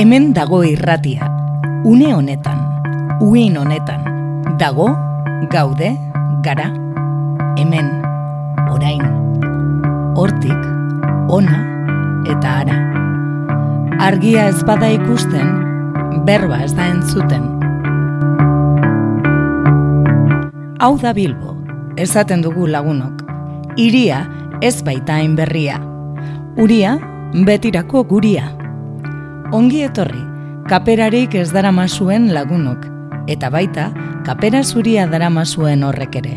Hemen dago irratia, une honetan, uin honetan, dago, gaude, gara, hemen, orain, hortik, ona eta ara. Argia ez bada ikusten, berba ez da entzuten. Hau da Bilbo, esaten dugu lagunok. Iria ez baita berria. Uria, betirako guria. Ongi etorri, kaperarik ez dara masuen lagunok, eta baita, kapera zuria dara masuen horrek ere.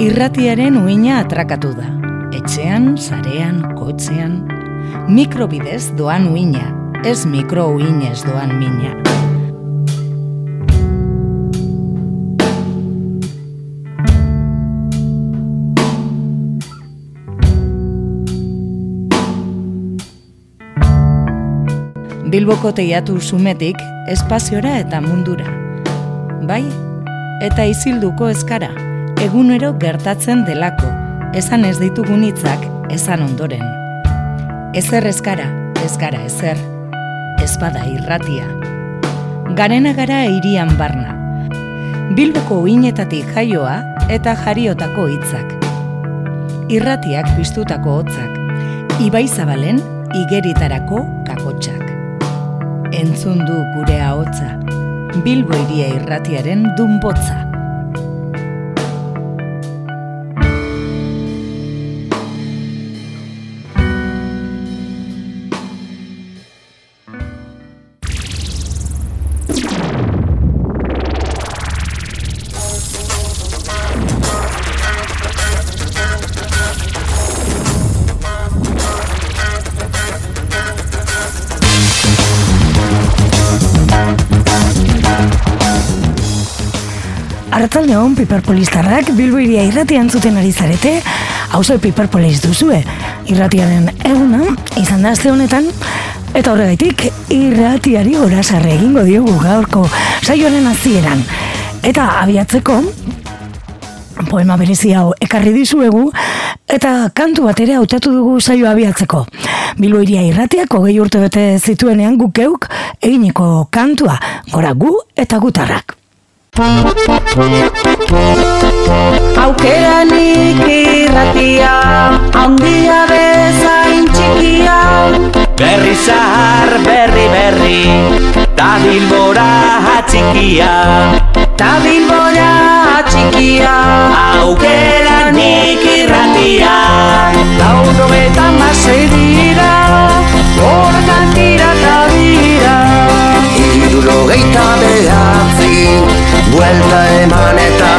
Irratiaren uina atrakatu da. Etxean, sarean, kotxean, mikrobidez doan uina, ez mikro uinez doan mina. Bilboko teiatu sumetik espaziora eta mundura. Bai, eta izilduko eskara, egunero gertatzen delako, esan ez ditugun hitzak esan ondoren. Ezer eskara, ez gara ezer, ez bada irratia. Garena gara irian barna. Bilboko uinetatik jaioa eta jariotako hitzak. Irratiak piztutako hotzak. Ibai Zabalen igeritarako kakotxak. Entzun du gure ahotsa. Bilbo iria irratiaren dunbotza. Hon, piperpolistarrak Bilbo iria irratia entzuten ari zarete, hauzo piperpolis duzue. Irratiaren eguna, izan da azte honetan, eta horregaitik irratiari sarre egingo diogu gaurko saioaren hasieran. Eta abiatzeko, poema berezi hau ekarri dizuegu, eta kantu bat ere hautatu dugu saio abiatzeko. Bilbo iria irratiak hogei urte bete zituenean gukeuk eginiko kantua, gora gu eta gutarrak. Aukeranik irratia, handia bezain txikia. Berri zahar, berri, berri, ta bilbora atxikia. Ta bilbora atxikia. Aukeranik irratia. Laudo eta masei dira, horretan tira eta dira. Iruro geita behatzi Buelta eman eta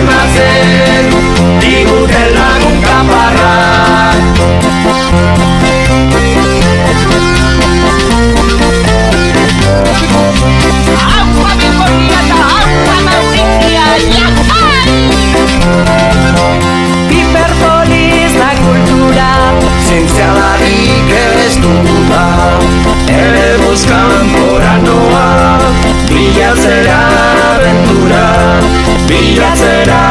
asurratzen Diguten lagun kaparrak Piperpolis da kultura Zientzialarik ez duda Ere buskan gora noa Bilatzera aventura Bilatzera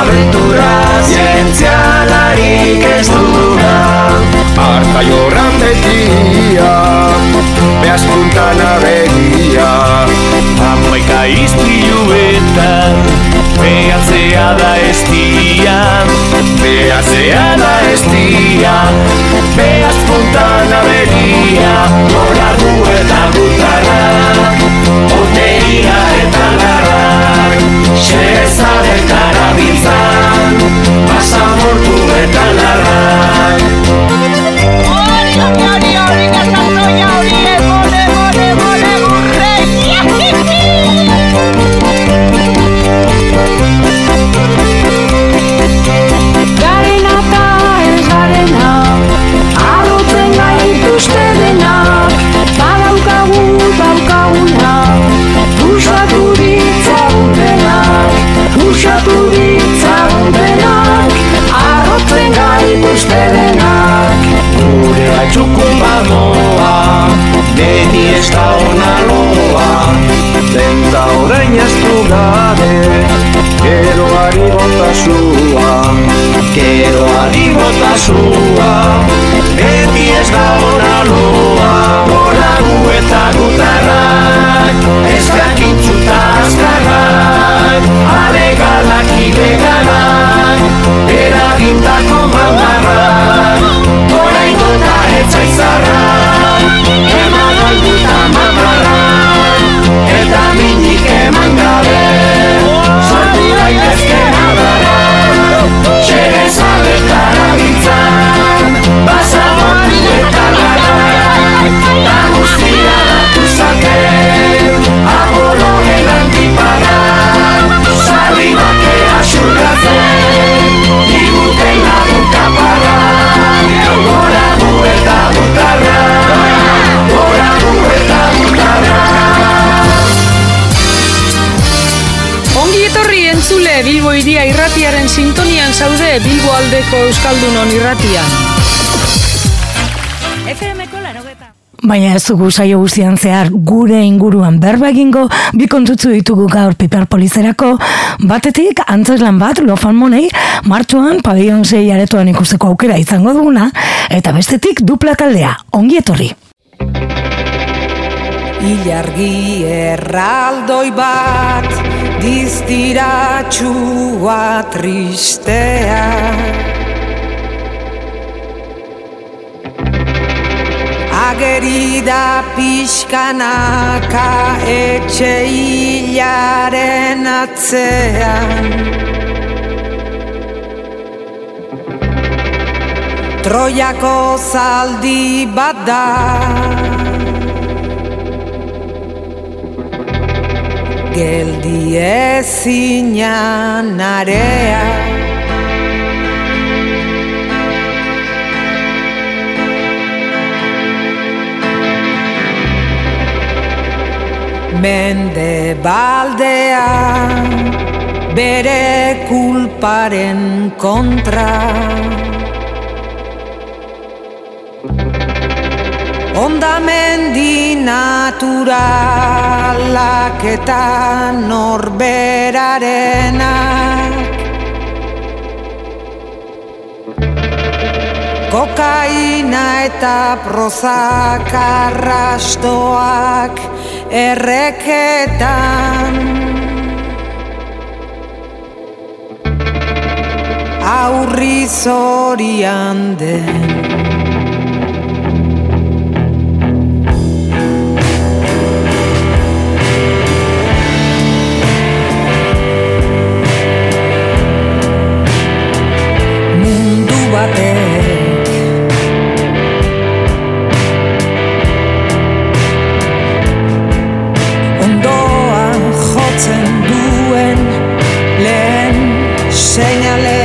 aventura Zientzialarik ez duda Arta jorran betia Beaz puntana begia Hamaika izpiluetan Behatzea da estia. Behatzea da estia Beaz puntana begia Gora gu eta gutarrak Oteia eta zaude Bilbo aldeko Euskaldunon irratian. FM-ko larogeta. Baina ez dugu saio guztian zehar gure inguruan berba egingo bi kontutzu ditugu gaur piper polizerako batetik antzeslan bat lofan monei martxoan pabellon sei aretoan ikusteko aukera izango duguna eta bestetik dupla taldea ongi etorri Ilargi erraldoi bat Diztiratxua tristea. Ageri da pixkanaka etxe hilaren atzean. Troiako zaldi bat da geldi ezinan area Mende baldea bere kulparen kontra. Ondamendi naturalak eta norberarenak Kokaina eta prozak arrastoak erreketan. Aurri zorian den Señale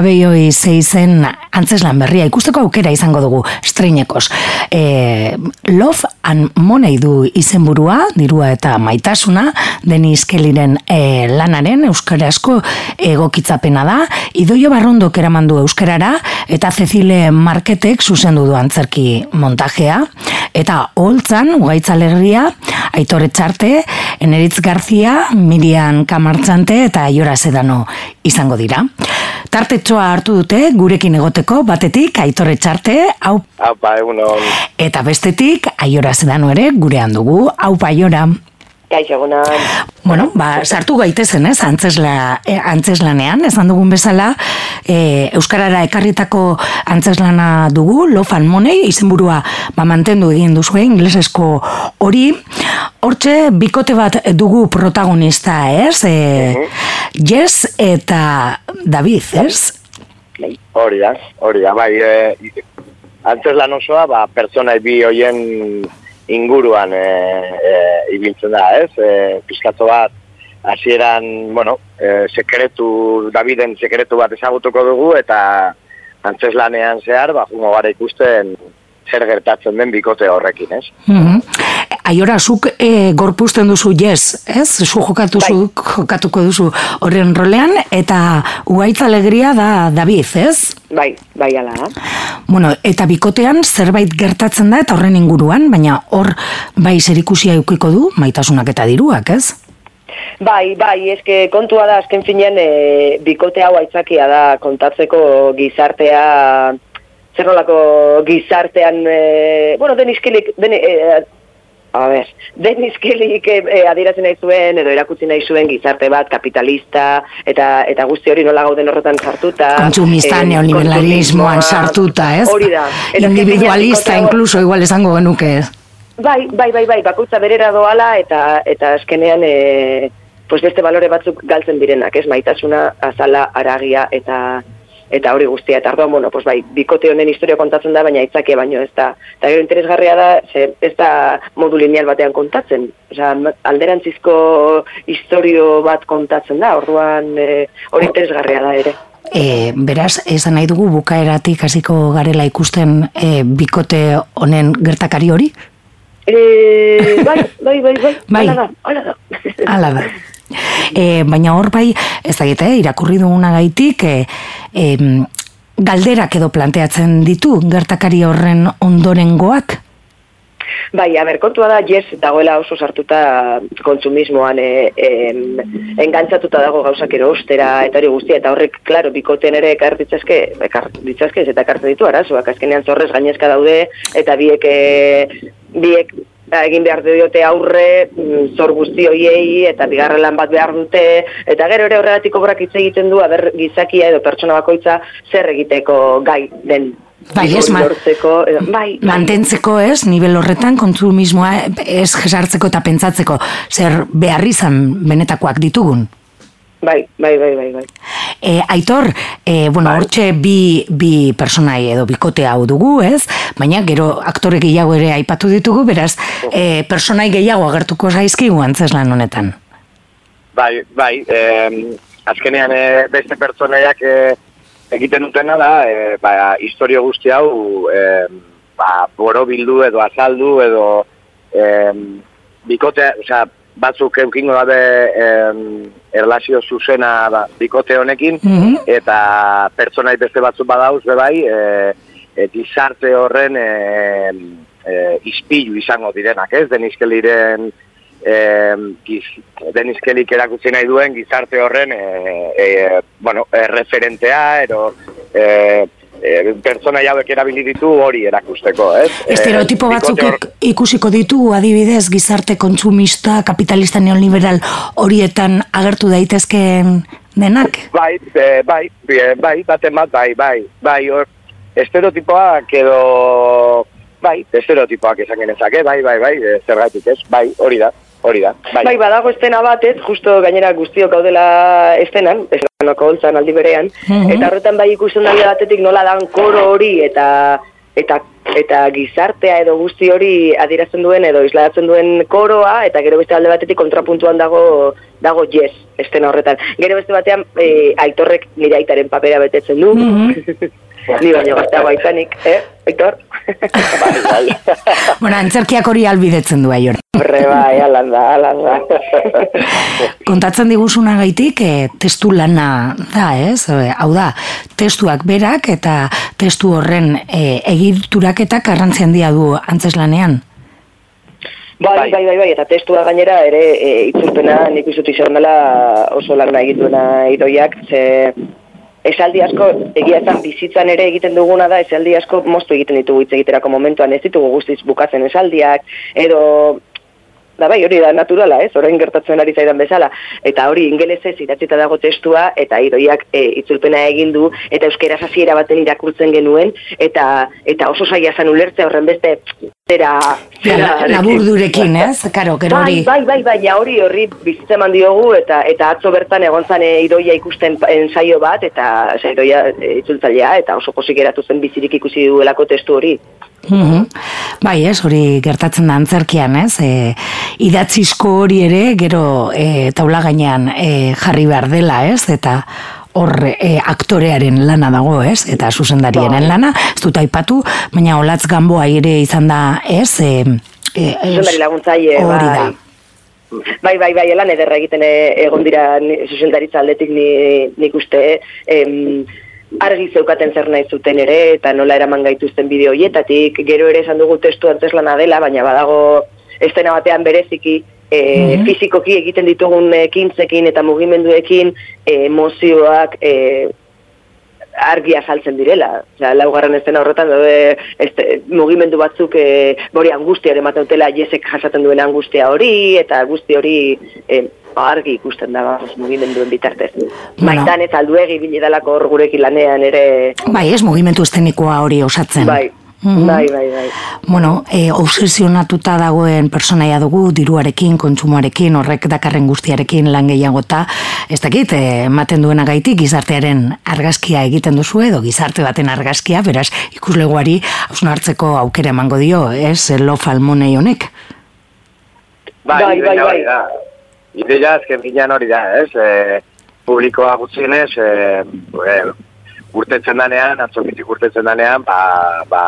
Pabeioi zeizen antzeslan berria ikusteko aukera izango dugu streinekos. E, love and Money du izenburua, dirua eta maitasuna, Denis Kellyren e, lanaren euskarazko egokitzapena da, Idoio Barrondok eraman du euskarara, eta Cecile Marketek zuzendu du antzerki montajea, eta holtzan, ugaitza lerria, Aitor Etxarte, Eneritz Garzia, Mirian Kamartzante eta Aiora Sedano izango dira. Tartetxoa hartu dute gurekin egoteko batetik Aitor Etxarte, hau Apa, egunon. eta bestetik Aiora Sedano ere gurean dugu, hau Aiora. Kaixo. Bueno, ba, sartu gaitezen, ez, antzesla, eh, antzeslanean, esan dugun bezala, e, Euskarara ekarritako antzeslana dugu, Love and Money, izenburua ba, mantendu egin duzue, inglesesko hori, hortxe, bikote bat dugu protagonista, ez, e, Jess eta David, ez? Hori da, hori da, bai, e, antes lan osoa, ba, pertsona bi hoien inguruan e, e, ibiltzen da, ez? E, pizkatzo bat, hasieran, bueno, e, sekretu, Daviden sekretu bat ezagutuko dugu, eta antzeslanean zehar, ba, jungo gara ikusten zer gertatzen den bikote horrekin, ez? Mm Aiora, zuk e, gorpusten duzu yes, ez? Zu jokatu zu, jokatuko duzu horren rolean, eta ugaitza alegria da David, ez? Bai, bai ala. Bueno, eta bikotean zerbait gertatzen da eta horren inguruan, baina hor bai zerikusia eukiko du, maitasunak eta diruak, ez? Bai, bai, eske kontua da azken finean e, bikote hau aitzakia da kontatzeko gizartea zerrolako gizartean e, bueno, Deniskilik den, e, a ber, Deniskilik e, e, adiratzen nahi zuen edo erakutsi nahi zuen gizarte bat kapitalista eta eta guzti hori nola gauden horretan sartuta Kontsumista, e, neoliberalismoan sartuta, ez? Hori da. Eta Individualista, incluso, igual esango genuke, ez? bai, bai, bai, bai, bakoitza berera doala eta eta azkenean e, pues beste balore batzuk galtzen direnak, ez maitasuna, azala, aragia eta eta hori guztia eta orduan bueno pues bai bikote honen historia kontatzen da baina itzake baino ez da eta gero interesgarria da ze ez da modu lineal batean kontatzen osea alderantzizko historio bat kontatzen da orduan e, hori interesgarria da ere E, beraz, esan nahi dugu bukaeratik hasiko garela ikusten e, bikote honen gertakari hori? E, bai, bai, bai, bai, bai. Hala da, hala da. Hala da. E, baina hor bai, ez da gite, irakurri duguna gaitik, e, e, galderak edo planteatzen ditu gertakari horren ondorengoak? Bai, a ber, kontua da, yes, dagoela oso sartuta kontsumismoan e, e, engantzatuta dago gauzak ostera eta hori guztia, eta horrek, klaro, bikoten ere ekar ditzazke, ekar ditzazke, eta ekartzen ditu arazoak, azkenean zorrez gainezka daude, eta biek, e, biek ba, egin behar diote aurre mm, zor guzti hoiei eta bigarren lan bat behar dute eta gero ere horregatik obrak hitz egiten du aber gizakia edo pertsona bakoitza zer egiteko gai den Bai, ez, ma, lortzeko, edo, bai, bai. mantentzeko ez, nivel horretan kontsumismoa ez jesartzeko eta pentsatzeko zer behar izan benetakoak ditugun. Bai, bai, bai, bai, bai. E, aitor, e, bueno, hortxe bi, bi personai edo bikote hau dugu, ez? Baina gero aktore gehiago ere aipatu ditugu, beraz, e, personai gehiago agertuko zaizkigu antzeslan honetan. Bai, bai, eh, azkenean eh, beste pertsonaiak eh, egiten dutena da, eh, ba, historio guzti hau eh, ba, boro bildu edo azaldu edo eh, bikote, osea, batzuk eukingo dabe em, erlazio zuzena ba, bikote honekin, eta pertsonai beste batzuk badauz, be bai, e, e, gizarte horren e, e, ispilu izango direnak, ez? Denizkeliren e, giz, denizkelik erakutsi nahi duen gizarte horren e, e, bueno, e, referentea, ero e, e, pertsona jauek erabili ditu hori erakusteko, ez? Estereotipo E, batzuk ik- ikusiko ditu adibidez gizarte kontsumista, kapitalista neoliberal horietan agertu daitezkeen denak? Bai, e, bai, e, bai, baten bat, bai, bai, bai, hor, estereotipoak edo, bai, estereotipoak esan genezake, bai, bai, bai, zergatik ez, bai, hori da, hori da, bai. Bai, badago estena bat, ez, justo gainera guztiok gaudela estenan, esanoko holtzan aldi berean, Mhm. eta horretan bai ikusten da alde batetik nola dan koro hori eta eta eta gizartea edo guzti hori adierazten duen edo isladatzen duen koroa eta gero beste alde batetik kontrapuntuan dago dago yes estena horretan. Gero beste batean e, aitorrek nire aitaren papera betetzen du. Ni baino gazteago aitzanik, eh, Aitor? Bueno, antzerkiak hori albidetzen du aior. Horre bai, alan da, alan da. Kontatzen diguzuna gaitik, e, testu lana da, ez? E, hau da, testuak berak eta testu horren e, egituraketak garrantzi handia du antzeslanean. Bai, bai, bai, bai, eta testua gainera ere e, itzulpena nik izut izan dela oso lana egituena idoiak, ze esaldi asko egia esan bizitzan ere egiten duguna da, esaldi asko moztu egiten ditugu hitz egiterako momentuan, ez ditugu guztiz bukatzen esaldiak, edo Da bai, hori da naturala, ez? Orain gertatzen ari zaidan bezala. Eta hori ingelesez idatzita dago testua eta idoiak e, itzulpena egin du eta euskeraz hasiera baten irakurtzen genuen eta eta oso saia zen ulertzea horren beste zera zera Laburdurekin, ez? Karo, gero Bai, hori... bai, bai, bai, ja hori horri bizitza eman diogu eta eta atzo bertan egon zan e, idoia ikusten ensaio bat eta ze idoia e, itzultzailea eta oso posik geratu zen bizirik ikusi duelako testu hori. Mhm. Bai, ez, hori gertatzen da antzerkian, ez? E, idatzizko hori ere, gero e, taula gainean e, jarri behar dela, ez? Eta hor e, aktorearen lana dago, ez? Eta zuzendariaren lana, ez dut aipatu, baina olatz ganboa ere izan da, ez? E, e, Zuzendari laguntzaile, hori bai. da. Bai, bai, bai, elan ederra egiten e, egon dira zuzendaritza aldetik ni, nik uste, em, argi zeukaten zer nahi zuten ere, eta nola eraman gaituzten bideo hoietatik, gero ere esan dugu testu antzeslana dela, baina badago estena batean bereziki, e, Mhm. fizikoki egiten ditugun ekintzekin eta mugimenduekin e, emozioak e, argi azaltzen direla. Osea, laugarren estena horretan daude este, mugimendu batzuk e, bori angustia ematen dutela jesek jasaten duen angustia hori eta guzti hori e, argi ikusten da bas, mugimenduen bitartez. Bueno. Maitan ez alduegi biledalako hor gurekin lanean ere Bai, ez, mugimendu estenikoa hori osatzen. Bai, Mhm. Bai, bai, bai. Bueno, e, obsesionatuta dagoen personaia dugu, diruarekin, kontsumoarekin, horrek dakarren guztiarekin lan gehiagota, ez dakit, e, ematen duena gaitik gizartearen argazkia egiten duzu edo gizarte baten argazkia, beraz, ikusleguari hartzeko aukera emango dio, ez, lo falmonei honek? Bai, Bai, bai, bai. da. Ideia azken finean hori da, ez? E, publikoa gutxienez, e, e, urtetzen danean, atzokitik urtetzen danean, ba, ba,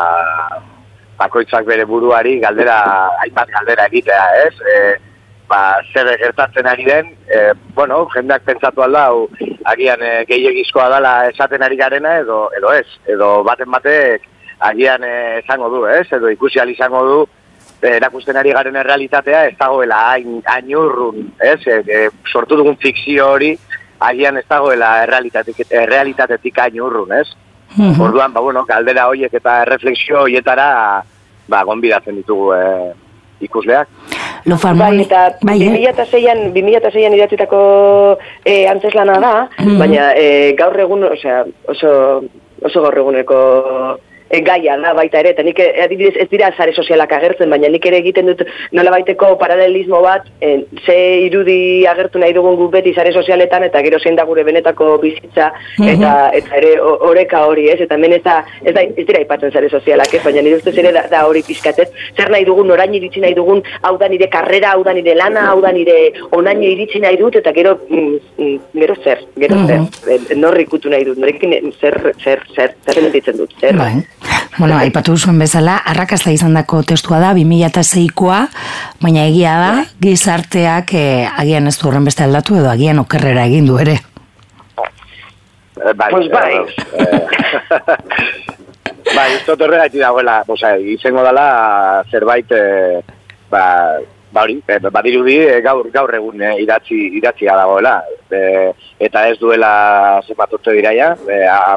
bakoitzak bere buruari galdera, hainbat galdera egitea, ez? E, ba, zer gertatzen ari den, e, bueno, jendeak pentsatu alda, hau, agian e, gehiagizkoa dela esaten ari garena, edo, edo ez, edo baten batek agian e, esango du, ez? Edo ikusi izango du, e, erakusten ari garen errealitatea ez dagoela hain, hain urrun, ez? E, e, sortu dugun fikzio hori, agian ez dagoela errealitatetik, errealitatetik hain urrun, ez? Orduan, ba, bueno, galdera horiek eta refleksio horietara, ba, gonbidatzen ditugu e, ikusleak. Lo Bai, falmone, eta bai, eh? 2006an, 2006an idatzitako eh, antzeslana da, Mhm. baina eh, gaur egun, osea, oso, oso gaur eguneko eh, gaia da baita ere, eta nik eh, adibidez ez dira sare sozialak agertzen, baina nik ere egiten dut nola baiteko paralelismo bat, eh, ze irudi agertu nahi dugun gu beti sare sozialetan, eta gero zein da gure benetako bizitza, eta, eta ere oreka hori, ez? Eta hemen ez, da, ez, da, ez dira aipatzen sare sozialak, ez? Baina nire ustez ere da, da hori pizkatez, zer nahi dugun, orain iritsi nahi dugun, hau da nire karrera, hau da nire lana, hau da nire onaino iritsi nahi dut, eta gero, mm, mm, gero zer, gero zer, eh, norri ikutu nahi dut, norekin zer, zer, zer, zer sentitzen dut, zer. Bai. Bueno, aipatu zuen bezala, arrakasta izandako testua da 2006koa, baina egia da gizarteak eh, agian ez du horren beste aldatu edo agian okerrera egin du ere. Eh, bai, Pues bai. eh, bai, ez dut horregatik dagoela, osea, izango dela zerbait, eh, ba, ba hori, eh, badirudi eh, gaur, gaur egun eh, idatzi, idatzia dagoela, eh, eta ez duela zenbat urte diraia, eh, a,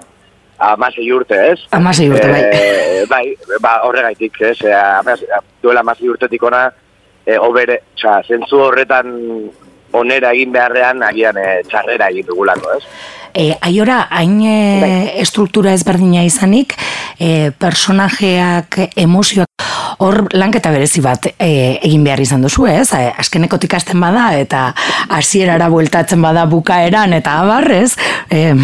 amasei urte, ez? Hamasei urte, bai. Eh, bai, ba, horregaitik, ez? Eh, amas, duela amasei urtetik ona, eh, obere, oza, zentzu horretan onera egin beharrean, agian eh, txarrera egin dugulako, ez? E, aiora, hain e, estruktura ezberdina izanik, e, personajeak, emozioak, hor lanketa berezi bat e, egin behar izan duzu, ez? E, azkenekotik ikasten bada, eta hasierara bueltatzen bada bukaeran, eta abar, ez? E,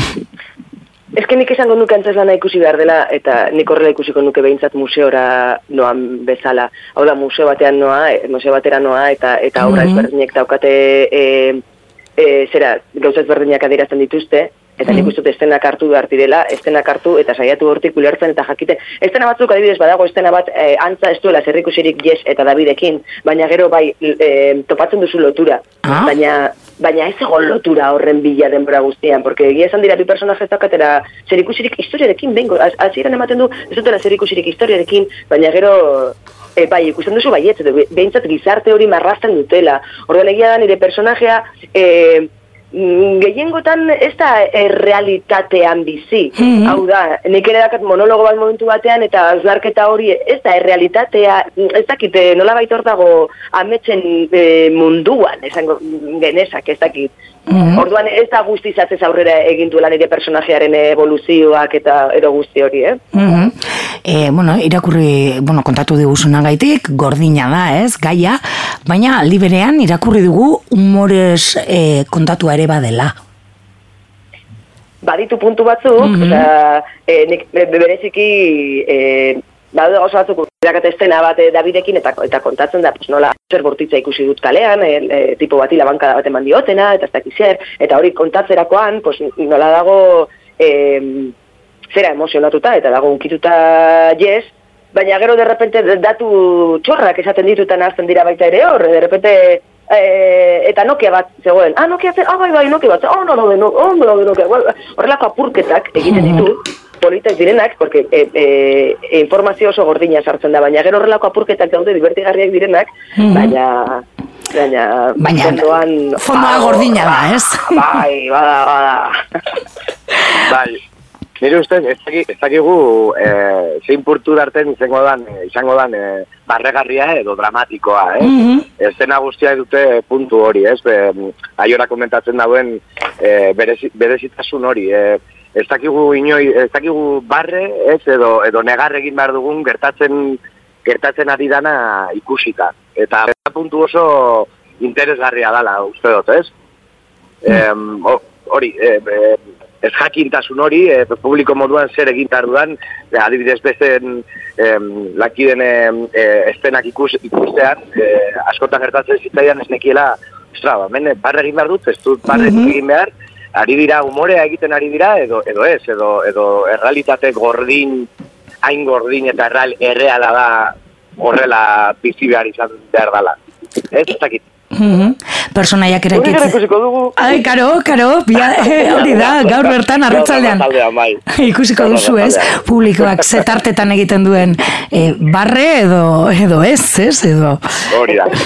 Ez nik esango nuke antzeslana ikusi behar dela, eta nik horrela ikusiko nuke behintzat museora noan bezala. Hau da, museo batean noa, e, museo batera noa, eta eta obra Mhm. ezberdinek daukate, e, e, zera, gauza ezberdinak adierazten dituzte, eta nik uste dut estenak hartu behar direla, estenak hartu eta saiatu hortik ulertzen eta jakite. Estena batzuk adibidez badago estena bat e, antza ez duela zerrikusirik Yes eta Davidekin, baina gero bai e, topatzen duzu lotura. Ah. Baina baina ez egon lotura horren bila denbora guztian, porque egia esan dira bi personaje ez daukatera zerikusirik historiarekin, bengo, az- hasieran ematen du, ez dutela zerikusirik historiarekin, baina gero E, bai, ikusten duzu baietz, behintzat gizarte hori marrazten dutela. Orduan egia da nire personajea, e, mm, gehiengotan ez da errealitatean bizi. Mhm. Hau da, nik ere dakat monologo bat momentu batean eta azlarketa hori ez da errealitatea, ez dakit, eh, nola baita hor dago ametsen eh, munduan, esango genezak, ez dakit. Mhm. Orduan ez da guztiz atzez aurrera egin duela nire personajearen evoluzioak eta edo guzti hori, eh? Mhm. E, bueno, irakurri, bueno, kontatu diguzunagaitik, gordina da, ez, gaia, baina aldi berean irakurri dugu humorez e, kontatua ere badela. baditu puntu batzuk, Mhm. osea, e, nik be- be- bereziki e, badaude gauza batzuk irakate estena bat e, Davidekin eta eta kontatzen da pues nola zer bortitza ikusi dut kalean, e, e, tipo bati labankada bat eman diotena eta ez dakiz zer, eta hori kontatzerakoan pues nola dago e, zera emozionatuta eta dago unkituta yes, baina gero de repente datu txorrak esaten ditutan hasten dira baita ere hor, de repente eh, eta Nokia bat zegoen. Ah, Nokia zen, ah, bai, bai, Nokia bat, oh, no, no, no, oh, no, no, Nokia. Horrelako apurketak egiten ditu, politak direnak, porque e, e, informazio oso gordina sartzen da, baina gero horrelako apurketak daude divertigarriak direnak, baina baina, Baina, fondoan... fondoa gordina da, ez? Bai, bada, bada. Bai, nire ustez, ez daki- ez dakigu eh, zein purtu darten izango dan, eh, izango dan eh, barregarria edo dramatikoa, eh? Mhm. Estena guztia dute puntu hori, ez? Be, aiora komentatzen dauen eh, berezi, berezitasun hori. Eh, ez dakigu inoi, ez dakigu barre, ez, edo, edo negar egin behar dugun gertatzen, gertatzen ari dana ikusita. Eta puntu oso interesgarria dala, uste dut, ez? Ho- hori, e, e, ez jakintasun hori, e, publiko moduan zer egin behar dudan, e, adibidez bezen em, lakiden e, estenak ikus, ikustean, e, askotan gertatzen zitzaidan ez nekiela, ostra, ba, men, barre egin behar dut, ez dut barre egin behar, ari dira umorea egiten ari dira, edo, edo ez, edo, edo errealitate gordin, hain gordin eta erreal, erreala da horrela bizi behar izan behar dala. Ez, ez dakit. Mhm. Personaiak Hori gara eraikitzen. ikusiko dugu. Ai, karo, karo, bia, eh, hori da, gaur bertan arratsaldean, bai. Ikusiko duzu ez, publikoak zetartetan egiten duen eh, barre edo, edo ez, ez, edo. Hori da.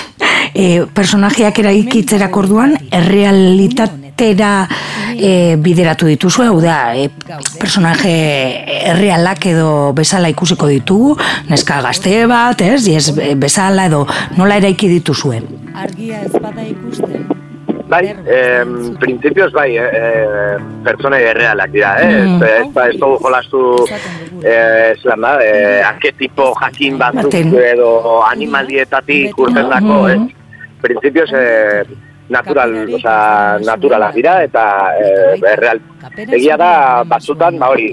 E, personajeak eraikitzerak orduan, errealitatera e, bideratu dituzu, hau da, e, personaje errealak edo bezala ikusiko ditugu, neska gazte bat, ez, ez bezala edo nola eraiki dituzue. Argia ez bada ikusten. Bai, em, printzipioz bai, eh, eh, pertsonai errealak dira, eh? Mm. Ez, ez, ez dugu jolastu, eh, zelan da, eh, arketipo jakin batzuk edo animalietatik urten dako, Mm. eh? Printzipioz, eh, natural, oza, naturalak dira eta eh, erreal. Egia da, batzutan, ba hori,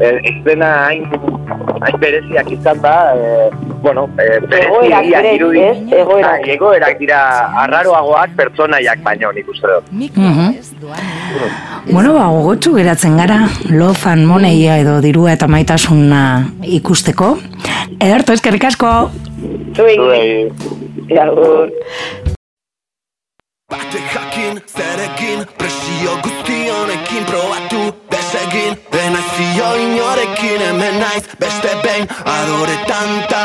eh, ez dena hain, hain bereziak izan da, eh, bueno, eh, Egoerak bereziak berez, irudi. Egoerak. Bai, egoerak dira arraroagoak pertsonaiak baino, nik uste dut. Mhm. Bueno, ba, gogotsu geratzen gara, love and money edo dirua eta maitasuna ikusteko. Ederto, eskerrik asko. Zuei. Zuei. Bate jakin, zerekin, presio guzti honekin probatu desegin. Denaiz fio inorekin, hemen naiz beste behin adore tanta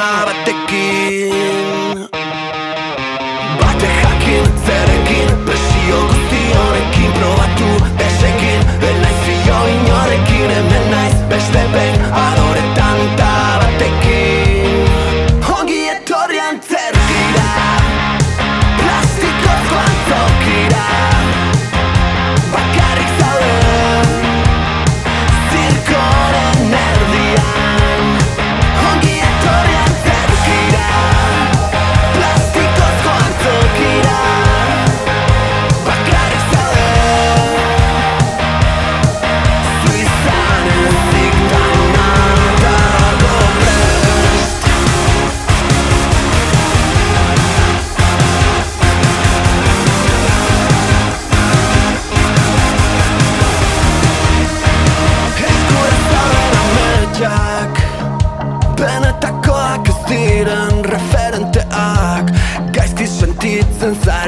senza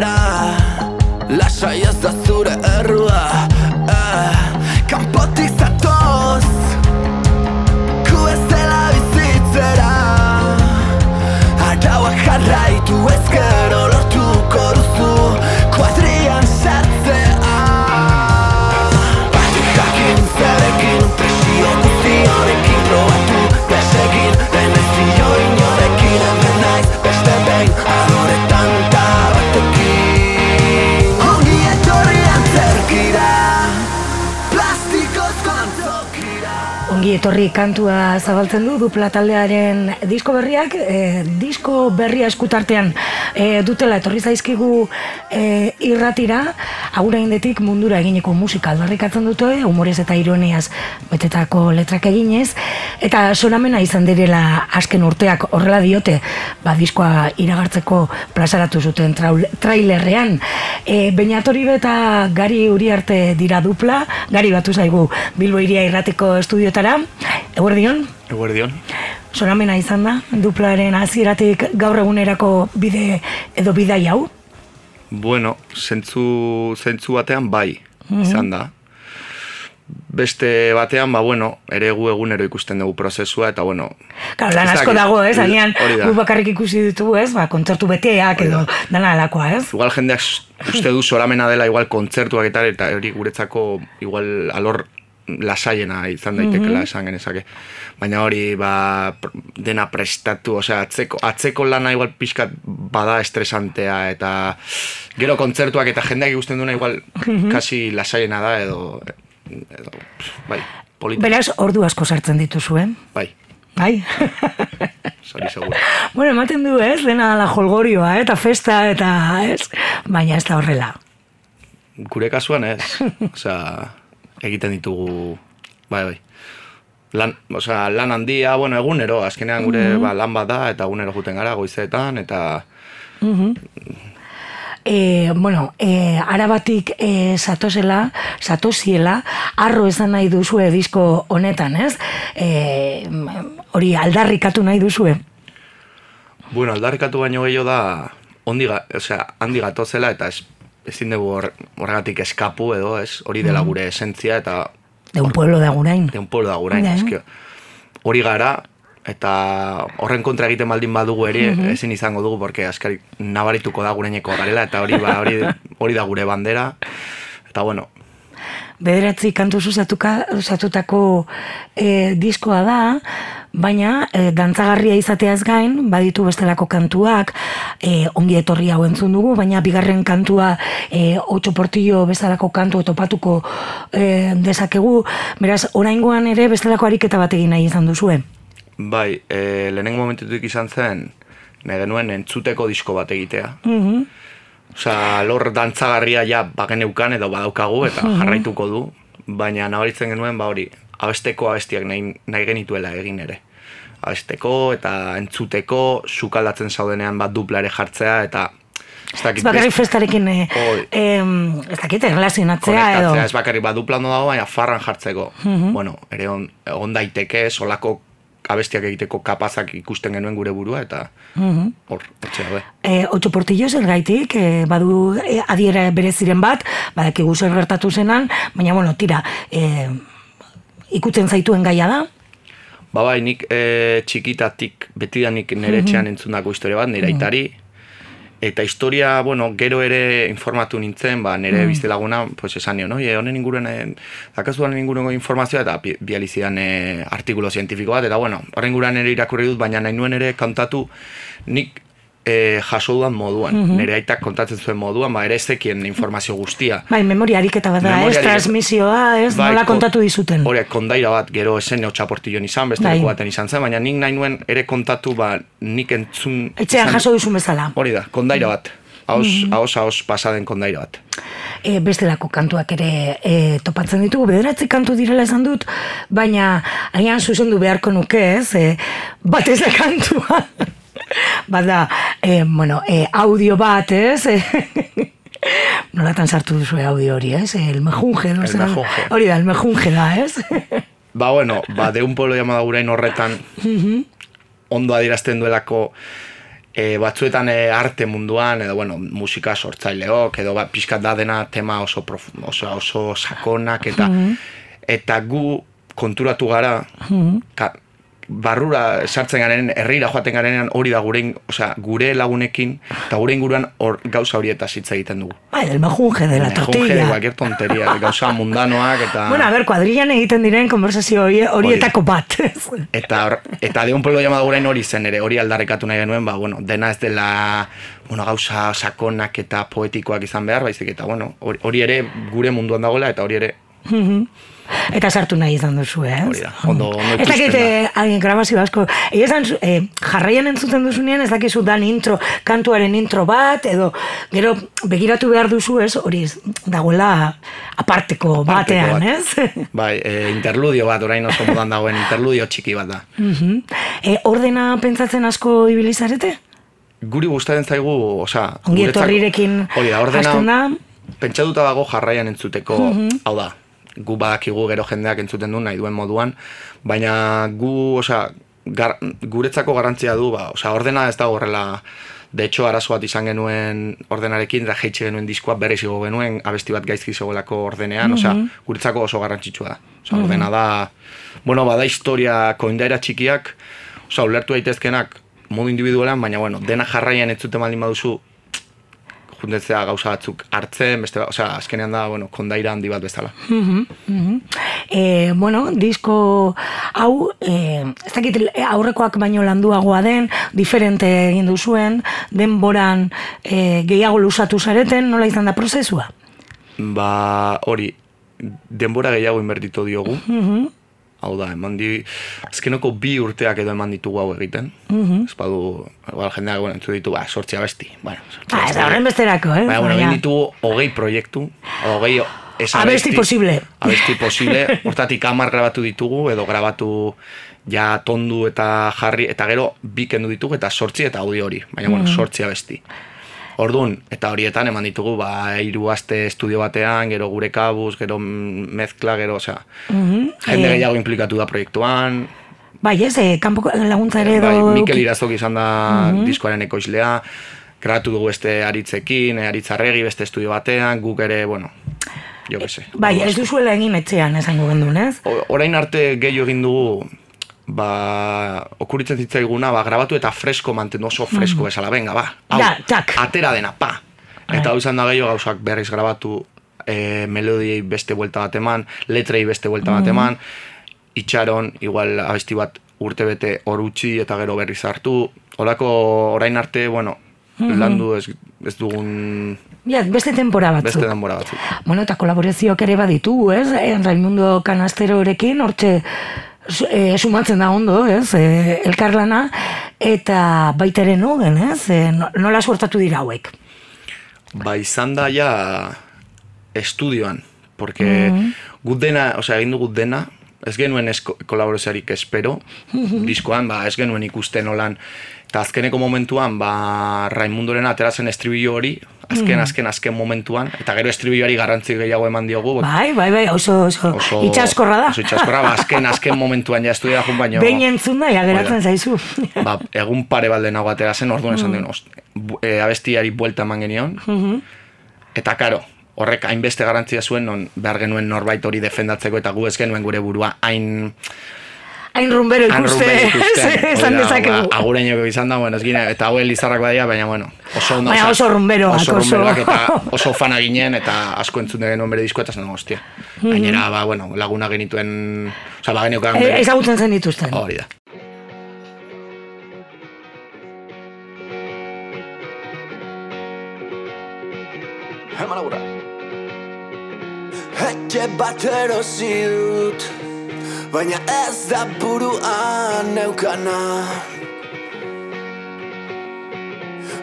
Etorri kantua zabaltzen du dupla taldearen disko berriak, e, disko berria eskutartean e, dutela etorri zaizkigu e, irratira, agura indetik mundura egineko musika aldarrikatzen dute, humorez eta ironiaz betetako letrak eginez, eta sonamena izan direla azken urteak horrela diote, ba diskoa iragartzeko plazaratu zuten traul, trailerrean. E, Beñatori eta Gari Uriarte dira dupla, Gari batu zaigu Bilbo iria irratiko estudiotara, eguerdion, Eguerdion. sonamena izan da, duplaren hasieratik gaur egunerako bide edo bidai hau. Bueno, zentzu, zentzu batean bai, Mhm. izan da. Beste batean, ba, bueno, ere gu egunero ikusten dugu prozesua, eta bueno... Claro, lan asko dago, ez, agian gu bakarrik ikusi ditugu, ez, ba, kontzertu beteak edo dana alakoa, ez? Igual jendeak uste du soramena dela igual kontzertuak eta eta hori guretzako igual alor lasaiena izan daitekela Mhm. esan genezake. Baina hori ba, dena prestatu, osea, atzeko, atzeko lana igual pixkat bada estresantea eta gero kontzertuak eta jendeak ikusten duena igual Mhm. kasi lasaiena da edo edo, pff, bai, polita. Beraz, ordu asko sartzen dituzue. Bai, Bai. hori seguro. bueno, ematen du, ez? Dena la jolgorioa, eh? eta festa, eta, ez? Baina ez da horrela. Gure kasuan ez, osea, egiten ditugu, bai, bai. Lan, osea, lan handia, bueno, egunero, azkenean gure Mhm. ba, lan bat da, eta egunero juten gara goizetan, eta Mhm. E, bueno, e, arabatik e, satozela, satoziela, arro esan nahi duzue disko honetan, ez? E, hori aldarrikatu nahi duzue. Bueno, aldarrikatu baino gehiago da, ondi, ga- osea, handi gatozela, eta ez, ezin dugu hor- horregatik eskapu edo, ez, hori dela Mhm. gure esentzia, eta De un pueblo de Agurain. de un pueblo da gurain, Bai. eske, hori gara, eta horren kontra egiten baldin badugu ere, Mhm. ezin izango dugu, porque askari nabarituko da guraineko garela, eta hori, ba, hori, hori da gure bandera, eta bueno, Bederatzi kantu zuzatuka, zuzatutako e, diskoa da, baina e, dantzagarria izateaz gain, baditu bestelako kantuak, e, ongi etorri hau entzun dugu, baina bigarren kantua e, otxo portillo bezalako kantu topatuko e, dezakegu, beraz, oraingoan ere bestelako ariketa bat egin nahi izan duzue. bai, e, lehenengo momentutik izan zen, nahi genuen entzuteko disko bat egitea. Mhm. Osea, lor dantzagarria ja bageneukan edo badaukagu eta jarraituko du, baina nabaritzen genuen ba hori, abesteko abestiak nahi, nahi genituela egin ere. Abesteko eta entzuteko, sukaldatzen zaudenean bat dupla ere jartzea eta ez dakit Ez bakarrik festarekin, e, em, ez dakit, erlazionatzea edo. ez bakarrik bat dupla ondo dago, baina farran jartzeko. Mhm. Bueno, ere on, on daiteke, solako abestiak egiteko kapazak ikusten genuen gure burua eta Mhm. hor, hortxe daude. E, otxo portillo zergaitik, e, badu e, adiera bereziren bat, badakigu zer gertatu zenan, baina, bueno, tira, e, ikutzen zaituen gaia da, Ba bai, nik e, txikitatik, betidanik nire Mhm. etxean entzundako historia bat, nire Mhm. aitari. Eta historia, bueno, gero ere informatu nintzen, ba, nire Mhm. biztelaguna, pues esan nio, no? E, honen inguruan, e, dakazu honen inguruan informazioa, eta bi- bializidan e, artikulo zientifiko bat, eta bueno, horren inguruan ere irakurri dut, baina nahi nuen ere kantatu, nik e, jaso dudan moduan, Mhm. nire aitak kontatzen zuen moduan, ba, ere ez zekien informazio guztia. bai, memoria ariketa bat da, Memoria ez, ariketa. transmisioa, ez, Bai, nola ko- kontatu dizuten. Hori, kondaira bat, gero esen otxaportilloan izan, beste Bai. baten izan zen, baina nik nahi nuen ere kontatu, ba, nik entzun... Etxean izan- jaso duzun bezala. Hori da, kondaira bat. Haos, Mhm. haos, haos pasaden kondaira bat. E, bestelako kantuak ere e, topatzen ditugu, bederatzi kantu direla esan dut, baina agian zuzendu beharko nuke, ez, e, batez da kantua. Bada, e, bueno, e, audio bat, ez, nolatan sartu duzu audio hori, ez, el mejunje, no? El mejunje. Hori da, el mejunje da, ez. Ba, bueno, ba, de un pueblo llamado Gurain horretan, Mhm. ondo adierazten duelako e, batzuetan e, arte munduan, edo, bueno, musika sortzaileok, edo ba, pixkat da dena tema oso, prof, oso, oso sakonak, eta, Mhm. eta gu konturatu gara, Mhm. ka, barrura sartzen garen, herrira joaten garenean hori da gure, osea, gure lagunekin, eta gure inguruan hor gauza horietaz hitz egiten dugu. Bai, el mejunje de la de tortilla. cualquier tonteria, gauza mundanoak, eta... Bueno, a ver, cuadrillan egiten diren konversazio hori- horietako bat. Eta, hor- eta de un pueblo llamado Gurain hori zen ere, hori aldarrekatu nahi genuen, ba, bueno, dena ez dela, bueno, gauza sakonak eta poetikoak izan behar, baizik, eta, bueno, hori, hori ere gure munduan dagoela, eta hori ere. Eta sartu nahi izan duzu, ez? hori da, ondo, ondo Ez dakit, eh, grabazio asko, esan, eh, jarraian entzuten duzunean, ez dakizu dan intro, kantuaren intro bat, edo gero begiratu behar duzu, ez, hori dagoela aparteko, batean, bat. ez? Bai, e, interludio bat, orain oso modan dagoen interludio txiki bat da. Mhm. eh, ordena pentsatzen asko ibilizarete? Guri gustatzen zaigu, osea, Ongi etorrirekin hori da, ordena, pentsatuta dago jarraian entzuteko, Mhm. hau da, gu badakigu gero jendeak entzuten du nahi duen moduan, baina gu, osea, gar, guretzako garantzia du, ba, osea, ordena ez da horrela, de hecho, arazo bat izan genuen ordenarekin, da jeitxe genuen diskoa berriz igo genuen, abesti bat gaizki zegoelako ordenean, osea, Mhm. guretzako oso garrantzitsua da. Osea, Mhm. ordena da, bueno, bada historia koindaira txikiak, osea, ulertu daitezkenak modu individualan, baina, bueno, dena jarraian ez zuten baldin baduzu, juntetzea gauza batzuk hartzen, beste, osea, azkenean da, bueno, kondaira handi bat bezala. Mhm, mhm. Eh, bueno, disko hau, eh, ez dakit aurrekoak baino landuagoa den, diferente egin duzuen, denboran eh, gehiago lusatu zareten, nola izan da prozesua? Ba, hori, denbora gehiago inbertitu diogu. Mhm. Hau da, eman di, azkenoko bi urteak edo eman ditugu hau egiten. Mhm. Ez badu, igual jendeak, bueno, entzu ditu, ba, sortzi abesti. Bueno, sortzi Ah, abesti. eta horren besterako, eh? Baina, bueno, egin ditugu hogei proiektu, hogei ez Abesti posible. Abesti posible, hortatik hamar grabatu ditugu, edo grabatu ja tondu eta jarri, eta gero bi kendu ditugu, eta sortzi eta audio hori, baina, bueno, Mhm. sortzi abesti. Orduan, eta horietan eman ditugu, ba, hiru aste estudio batean, gero gure kabuz, gero mm, mezkla, gero, osea, Mhm. jende Eh, gehiago implikatu da proiektuan, Bai, ez, eh, kanpoko laguntza ere bai, Mikel Irazok izan da Mhm. diskoaren ekoizlea, grabatu dugu beste aritzekin, eh, aritzarregi, beste estudio batean, guk ere, bueno, jo que se. Bai, ez duzuela egin etxean esango gendun, ez? Orain arte gehiago egin dugu, ba, okuritzen zitzaiguna, ba, grabatu eta fresko mantendu oso fresko Mhm. bezala, venga, ba, hau, Ja, tak. atera dena, pa. Eta hau izan da gehiago gauzak berriz grabatu, e, melodiei beste buelta bat eman, letrei beste buelta bat Mhm. eman, itxaron, igual abesti bat urte bete hor utzi eta gero berriz hartu, Horako orain arte, bueno, Mhm. landu ez, ez dugun Ja, beste tempora batzuk. beste denbora batzuk. Bueno, eta kolaborazioak ere baditu, ez? Raimundo Kanasterorekin, hortxe eh, sumatzen da ondo, ez? Eh, elkarlana, eta baita ere nogen, ez? No- nola suertatu dira hauek? Ba, izan da ja estudioan, porque Mhm. gut dena, osea, egin dugu dena, ez genuen esko, kolaborazioarik espero, diskoan, ba, ez genuen ikusten olan, eta azkeneko momentuan, ba, Raimundoren aterazen estribillo hori, azken, Mhm. azken, azken momentuan, eta gero estribilloari garrantzi gehiago eman diogu, Bai, bai, bai, oso, oso, oso itxaskorra da. Oso itxaskorra, ba, azken, azken momentuan ja estudia jun baino. Behin entzun da, ja geratzen zaizu. ba, egun pare balde nago atera zen, orduan esan Mm. duen, ost, bu- e, abestiari buelta eman genion, Mhm. eta karo, horrek hainbeste garantzia zuen, non behar genuen norbait hori defendatzeko, eta gu ez genuen gure burua hain Hain rumbero hain ikuste, rumbero esan dezakegu. Ba, agureñoko izan da, bueno, ez gine, eta hau elizarrak badia, baina, bueno, oso ondo, Baina oso rumberoak, oso oso. rumberoak, eta oso fana ginen, eta asko entzun genuen bere diskoa, eta zen, hostia. Mhm. Gainera, ba, bueno, laguna genituen, oza, ba, geniokan bere- Ezagutzen zen dituzten. Hori da. Eman agurra Etxe bat erosi dut Baina ez da buruan neukana.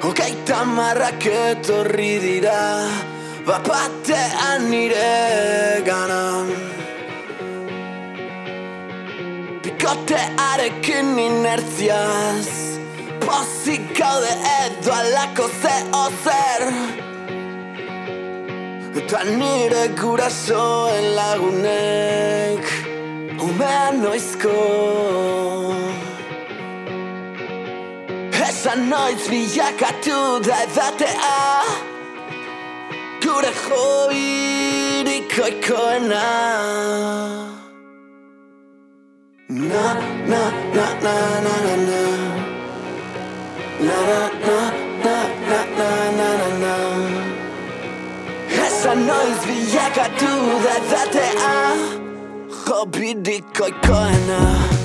Hogeita marrak etorri dira Bapatean nire gana. Bikotearekin inertziaz Pozik gaude edo alako ze ozer. Eta nire gurasoen lagunek Umean noizko Esan noiz bilakatu da edatea Gure joirik oikoena Na, na, na, na, na, na, na Na, na, na, na, na, na, na, na, na Esan noiz bilakatu da edatea Kabidik ay kaina.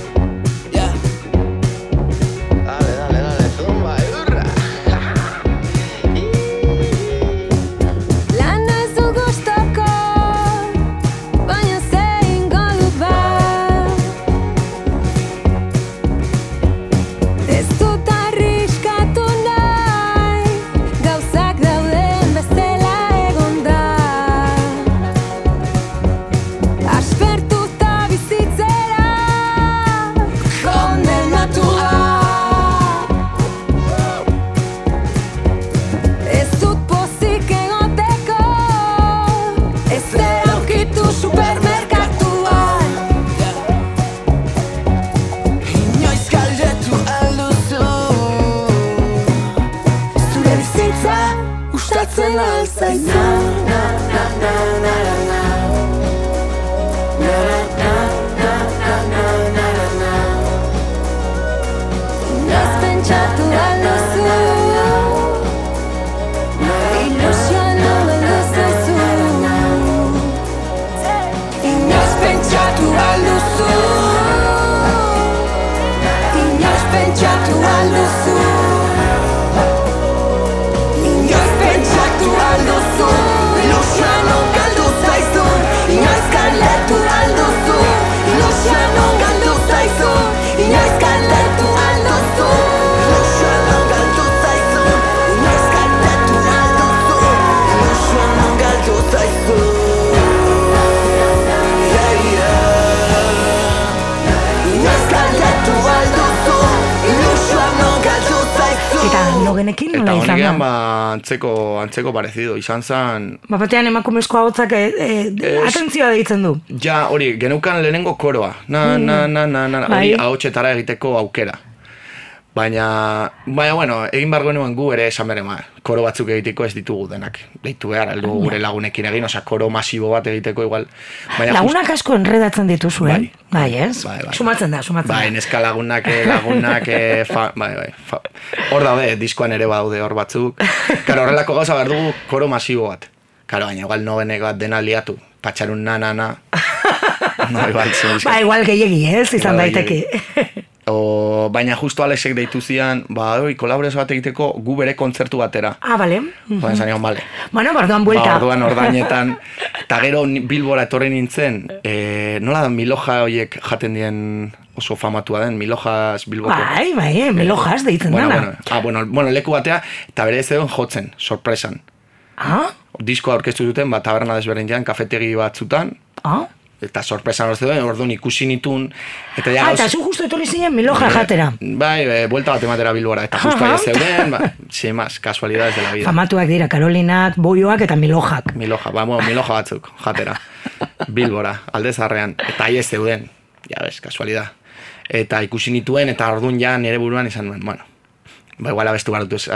alza na sana, na, na, na, na. Eta nola izan da? ba, antzeko, antzeko parezido, izan zen, Ba, batean emakumezko hautzak e, e, atentzioa deitzen du. Ja, hori, genukan lehenengo koroa. Na, na, na, na, na, Bai. hori ahotsetara egiteko aukera. Baina, baina, bueno, egin bargo nuen gu ere esan bere, ma, koro batzuk egiteko ez ditugu denak. Deitu behar, heldu gure lagunekin egin, osea, koro masibo bat egiteko igual. Baina, Lagunak asko enredatzen dituzu, eh? Bai. Bai, ez? Bai, bai. Sumatzen da, sumatzen Bai, da. neska lagunak, eh, lagunak, eh, fa, bai, bai, fa. Hor daude, diskoan ere badaude hor batzuk. Karo, horrelako gauza behar dugu koro masibo bat. Karo, baina igual nobenek bat dena liatu. Patxarun na, na, na. No, igual, zin, Ba, igual gehiegi, ez? Izan Bai, daiteke. O, baina justo Alexek deitu zian, ba, oi, kolaborazio bat egiteko gu bere kontzertu batera. Ah, bale. Ba, esan nion, bale. Bueno, bardoan buelta. Ba, orduan ordainetan, eta gero Bilbora etorri nintzen, e, nola da Miloja horiek jaten dien oso famatua den, Milojas Bilboko. Bai, bai, eh, Milojas deitzen bueno, dana. Bueno, ah, bueno, bueno, leku batea, eta bere ez egon jotzen, sorpresan. Ah, Diskoa aurkeztu zuten, ba, taberna desberdinean, kafetegi batzutan, ah. Eta sorpresan hor zeuden, orduan ikusi nitun, eta ja Ah, eta zu justo etorri zinen Miloja jatera. Bai, e, buelta bat ematera Bilbora, eta justo Aha. aia zeuden, ba, sin más, casualidades de la vida. Famatuak dira, Karolinak, Boioak eta Milojak. Miloja, ba, bueno, Miloja batzuk, jatera. Bilbora, aldezarrean, eta aia zeuden, ja bez, casualidad. Eta ikusi nituen, eta orduan ja nire buruan izan nuen, bueno, ba, igual abestu behar dut, ez,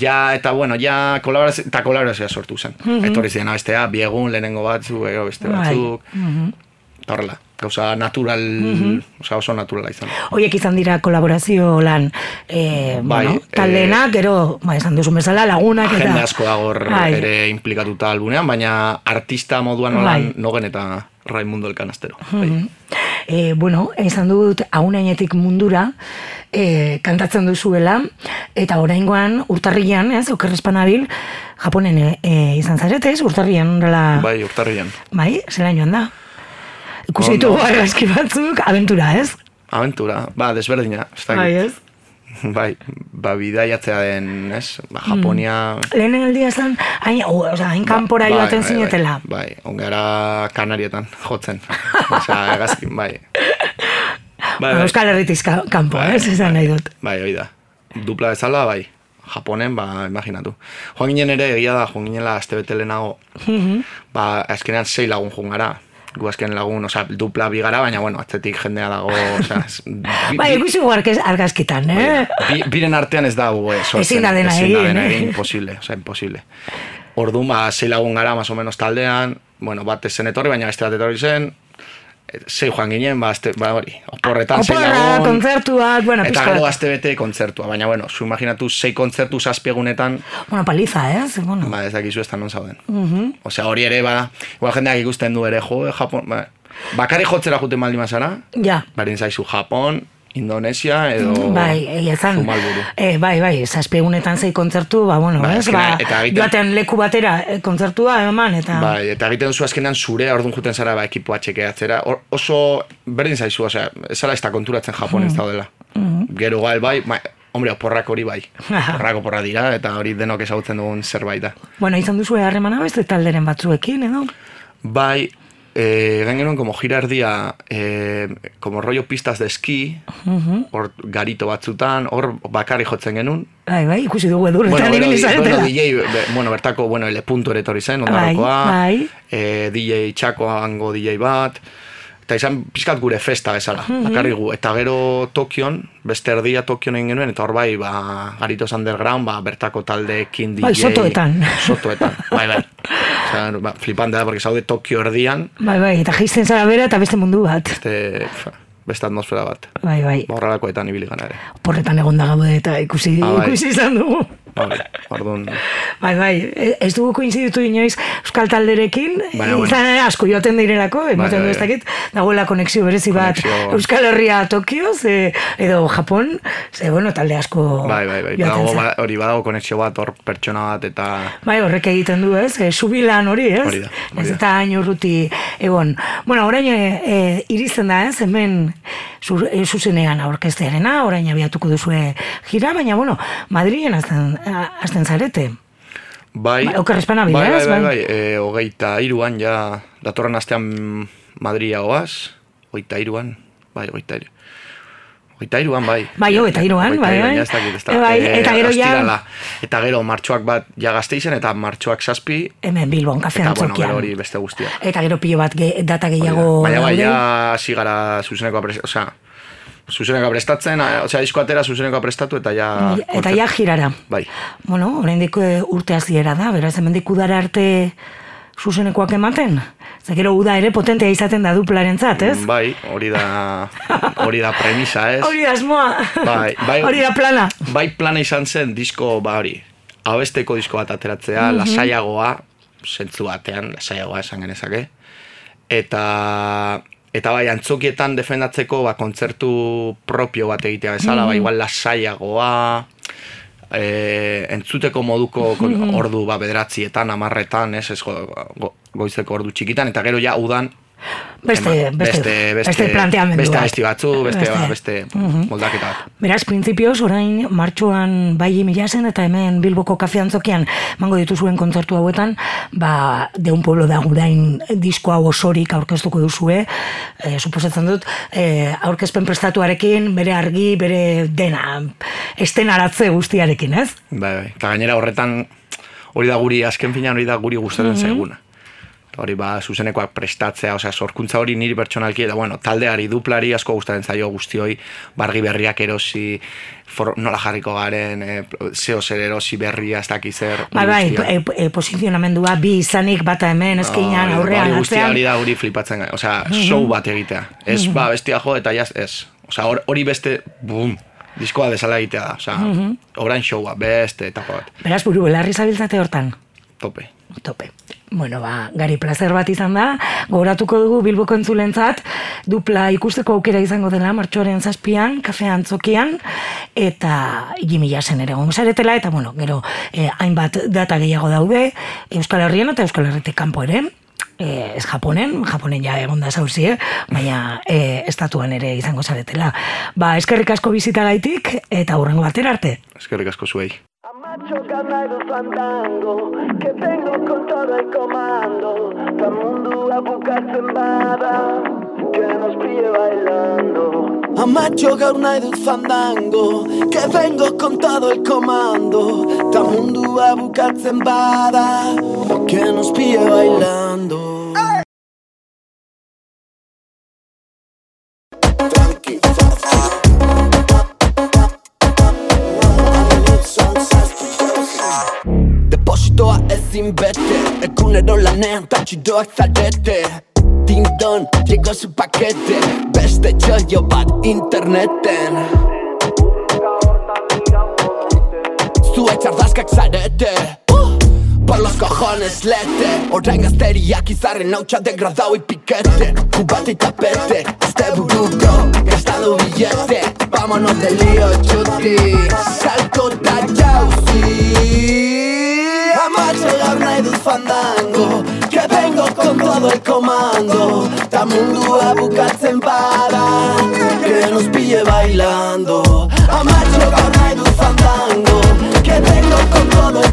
ja, eta bueno, ja kolaborazio, eta kolaborazioa sortu zen. Mhm. Etorri ziren abestea, biegun, lehenengo batzuk, gero beste Bai. batzuk, Mhm. eta horrela, gauza natural, Mhm. osea, oso naturala izan. Hoiek izan dira kolaborazio lan, e, Bai, bueno, taldeenak, gero, ba, esan duzu bezala, lagunak eta... Jende asko dagor Bai. ere implikatuta albunean, baina artista moduan nolan Bai. nogen eta Raimundo Elkanastero. Mhm. E, bueno, esan dut aunainetik mundura e, kantatzen duzuela eta oraingoan urtarrian, ez, okerrespanabil, Japonen e, e, izan zarete, ez, urtarrian dela, Bai, urtarrian. bai, zela joan da. Ikusi ditugu argazki batzuk, aventura, ez? Aventura, ba, desberdina. ez. Bai, ez? Bai, ba, bidaiatzea den, ez? Ba, Japonia... Lehenen aldia zen, hain, o, osea, hain kanpora Bai, joaten bai, zinetela. Bai, bai, ongara Kanarietan jotzen. Osea, egazkin, bai. Bai, Bueno, Euskal Herritik ka- kanpo, ez, esan nahi dut. Bai, hoi da. Dupla bezala, bai. Japonen, ba, imaginatu. Joan ginen ere, egia da, joan ginela aste bete lehenago, Mhm. ba, azkenean sei lagun joan gara. Gu azken lagun, osea, dupla bi gara, baina, bueno, atzetik jendea dago, osea, bi, Bai, ikusi guarkez argazkitan, eh? bi, biren artean ez da gu, eh, sortzen. Ezin da dena Ezin da egin, dena eh? egin, imposible, osea, imposible. Orduan, ba, sei lagun gara, más o menos taldean, bueno, bat ez zen etorri, baina beste bat etorri zen, eh, sei joan ginen, ba, azte, ba, hori, oporretan sei Oporra, kontzertuak, bueno, eta pizka gero bat. aste bete kontzertua, baina, bueno, zu imaginatu sei kontzertu zazpiegunetan, Bueno, paliza, ez? Bueno. ba, ez dakizu ez da non zauden. Mhm. Osea, hori ere, ba, igual jendeak ikusten du ere, jo, Japon, ba, bakari jotzera juten baldin bazara, Ja. berdin zaizu Japon, Indonesia, edo... Bai, egia zan. Zumalburu. Eh, bai, bai, zazpiegunetan zei kontzertu, ba, bueno, Bai, ez, ba, eta joaten leku batera eh, kontzertua eman, eta... Bai, eta egiten duzu azkenean zure ordun juten zara ba, ekipoa txekeatzera. Or, oso berdin zaizu, osea, ez zara ez da konturatzen Japon ez Mhm. daudela. Mhm. Gero gal bai, bai, hombre, oporrak hori bai. Oporrak oporra dira, eta hori denok ezagutzen dugun zerbait da. Bueno, izan duzu harremana beste talderen batzuekin, edo? Bai, eh, egin genuen como gira eh, como rollo pistas de esquí, hor garito batzutan, hor bakarri jotzen genuen. Bai, bai, ikusi dugu edurretan Bueno, bueno, bueno, di- zaretela. bueno, DJ, be- bueno, bertako, bueno, ele punto ere etorri zen, Bai, ondarrokoa, bai. eh, DJ txakoango DJ bat, eta izan pizkat gure festa bezala, Mhm. bakarri gu. Eta gero Tokion, beste erdia Tokion egin genuen, eta hor bai, ba, Garitos Underground, ba, bertako taldeekin DJ. Bai, sotoetan. Sotoetan, bai, bai. Osea, ba, flipante da, porque zaude Tokio erdian, Bai, bai, eta jisten zara bera eta beste mundu bat. beste, fa, beste atmosfera bat. Bai, bai, Ba, Horrelakoetan ibili gana ere. porretan egon da gaude eta ikusi, Ah, bai. ikusi izan dugu. Hori, orduan, Bai, bai, ez dugu koinziditu inoiz Euskal Talderekin, bueno. izan ere asko joaten direlako, emoten Bai, du bai, ez dakit, dagoela konexio berezi bat Konexio- Euskal Herria Tokio, ze, edo Japon, ze, bueno, talde asko bai, bai, bai, zen. ba- hori badago konexio bat, hor pertsona bat, eta Bai, horrek egiten du, ez? E, subilan hori, ez? Hori da, hori Ez da. eta hain urruti egon. Bueno, orain e, e, iristen da, ez? Hemen zu, zuzenean aurkeztearena, orain abiatuko duzue gira, baina, bueno, Madrilen azten, a- azten zarete. Bai, Bai, oker espanabil, bai, bai, bai, Bai. bai, e, hogeita iruan, ja, datorren astean Madria oaz, hogeita iruan, bai, hogeita iru. Hogeita iruan, bai. Bai, hogeita iruan, bai, iruan, bai. ja ez dakit, ez da. E, bai, Eh, eta gero ja-. Eta gero martxoak bat ja gazteizen, eta martxoak zazpi, Hemen Bilbon, kafe eta bueno, gero hori beste guztia. Eta gero pilo bat ge, data gehiago Baina bai, ja hasi gara zuzenekoa prestatzen, osea, zuzenekoa prestatzen, osea, disko atera zuzenekoa prestatu, eta ja... Eta ja girara. Bai. Bueno, oraindik eh, urte hasiera da, beraz hemendik udara arte zuzenekoak ematen. Ze gero uda ere potentea izaten da duplarentzat, ez? Bai, hori da, hori da premisa, ez? Hori da asmoa. Bai, bai, Hori da plana. Bai plana izan zen disko, ba hori, abesteko disko bat ateratzea, Mhm. lasaiagoa, zentzu batean, lasaiagoa esan genezake. Eta, eta bai, antzokietan defendatzeko, ba, kontzertu propio bat egitea bezala, ba, Mhm. igual lasaiagoa, e, entzuteko moduko Mhm. ordu ba, bederatzietan, amarretan, ez, ez go, go, goizeko ordu txikitan, eta gero ja udan Beste, Eman, beste, beste, beste, beste planteamendu beste abesti batzu, beste, Beste. ba, beste Mhm. moldaketa bat. Beraz, printzipioz, orain martxoan bai mila zen eta hemen Bilboko kafe antzokian mango dituzuen kontzertu hauetan, ba, deun pueblo da gudain disko hau osorik aurkeztuko duzue, e, suposatzen dut, e, aurkezpen prestatuarekin, bere argi, bere dena, estenaratze guztiarekin, ez? Bai, bai. Eta gainera horretan hori da guri, azken finean hori da guri gustatzen Mhm. zaiguna. Eta Hori ba, zuzenekoak prestatzea, osea, sorkuntza hori niri pertsonalki, eta bueno, taldeari, duplari asko gustatzen zaio guztioi, bargi berriak erosi, for, nola jarriko garen, e, zeo zer erosi berria, ez dakiz zer. Bai, hori bai, guztia. e, e, posizionamendua bi izanik bata hemen, eskeinan, Hori- aurrean, hori guztia hori da hori flipatzen. Osea, Mhm. show bat egitea. Ez, Mhm. ba, bestia jo, eta jaz, ez. Osea, hor- hori beste, bum, diskoa desala egitea da. Osea, Mhm. orain showa, beste etapa bat. Beraz, buru, belarri zabiltzate hortan. Tope. Tope. Bueno, ba, gari plazer bat izan da, gogoratuko dugu Bilboko entzulentzat, dupla ikusteko aukera izango dela, martxoaren zazpian, kafe antzokian, eta jimila zen ere gongo zaretela, eta bueno, gero, eh, hainbat data gehiago daude, Euskal Herrien eta Euskal Herritik kanpo ere, eh, ez Japonen, Japonen ja egon da zauzie, baina eh, estatuan ere izango zaretela. Ba, eskerrik asko bizitagaitik, eta hurrengo batera arte. Eskerrik asko zuei. Borracho, carnado, fandango, que tengo con todo el comando, pa' mundo a buscar sembrada, que nos pille bailando. A macho carnado fandango, que vengo con todo el comando, ta mundo a buscar sembrada, que nos pille bailando. Depositoa ezin bete Egunero lanean tatxidoak zarete. Dindon, llegó su paquete Beste txoio bat interneten. Zue txardazkak zarete uh, Por los cojones lete. Orain gazteriak izarren hautsa degradau Cubate y tapete Este buruko gastando billete. Vámonos de lío chuti Salto da jauzi Amacho gaur nahi dut fandango Que vengo con todo el comando. Ta mundua bukatzen bada Que nos pille bailando. Amacho gaur nahi dut fandango Que vengo con todo el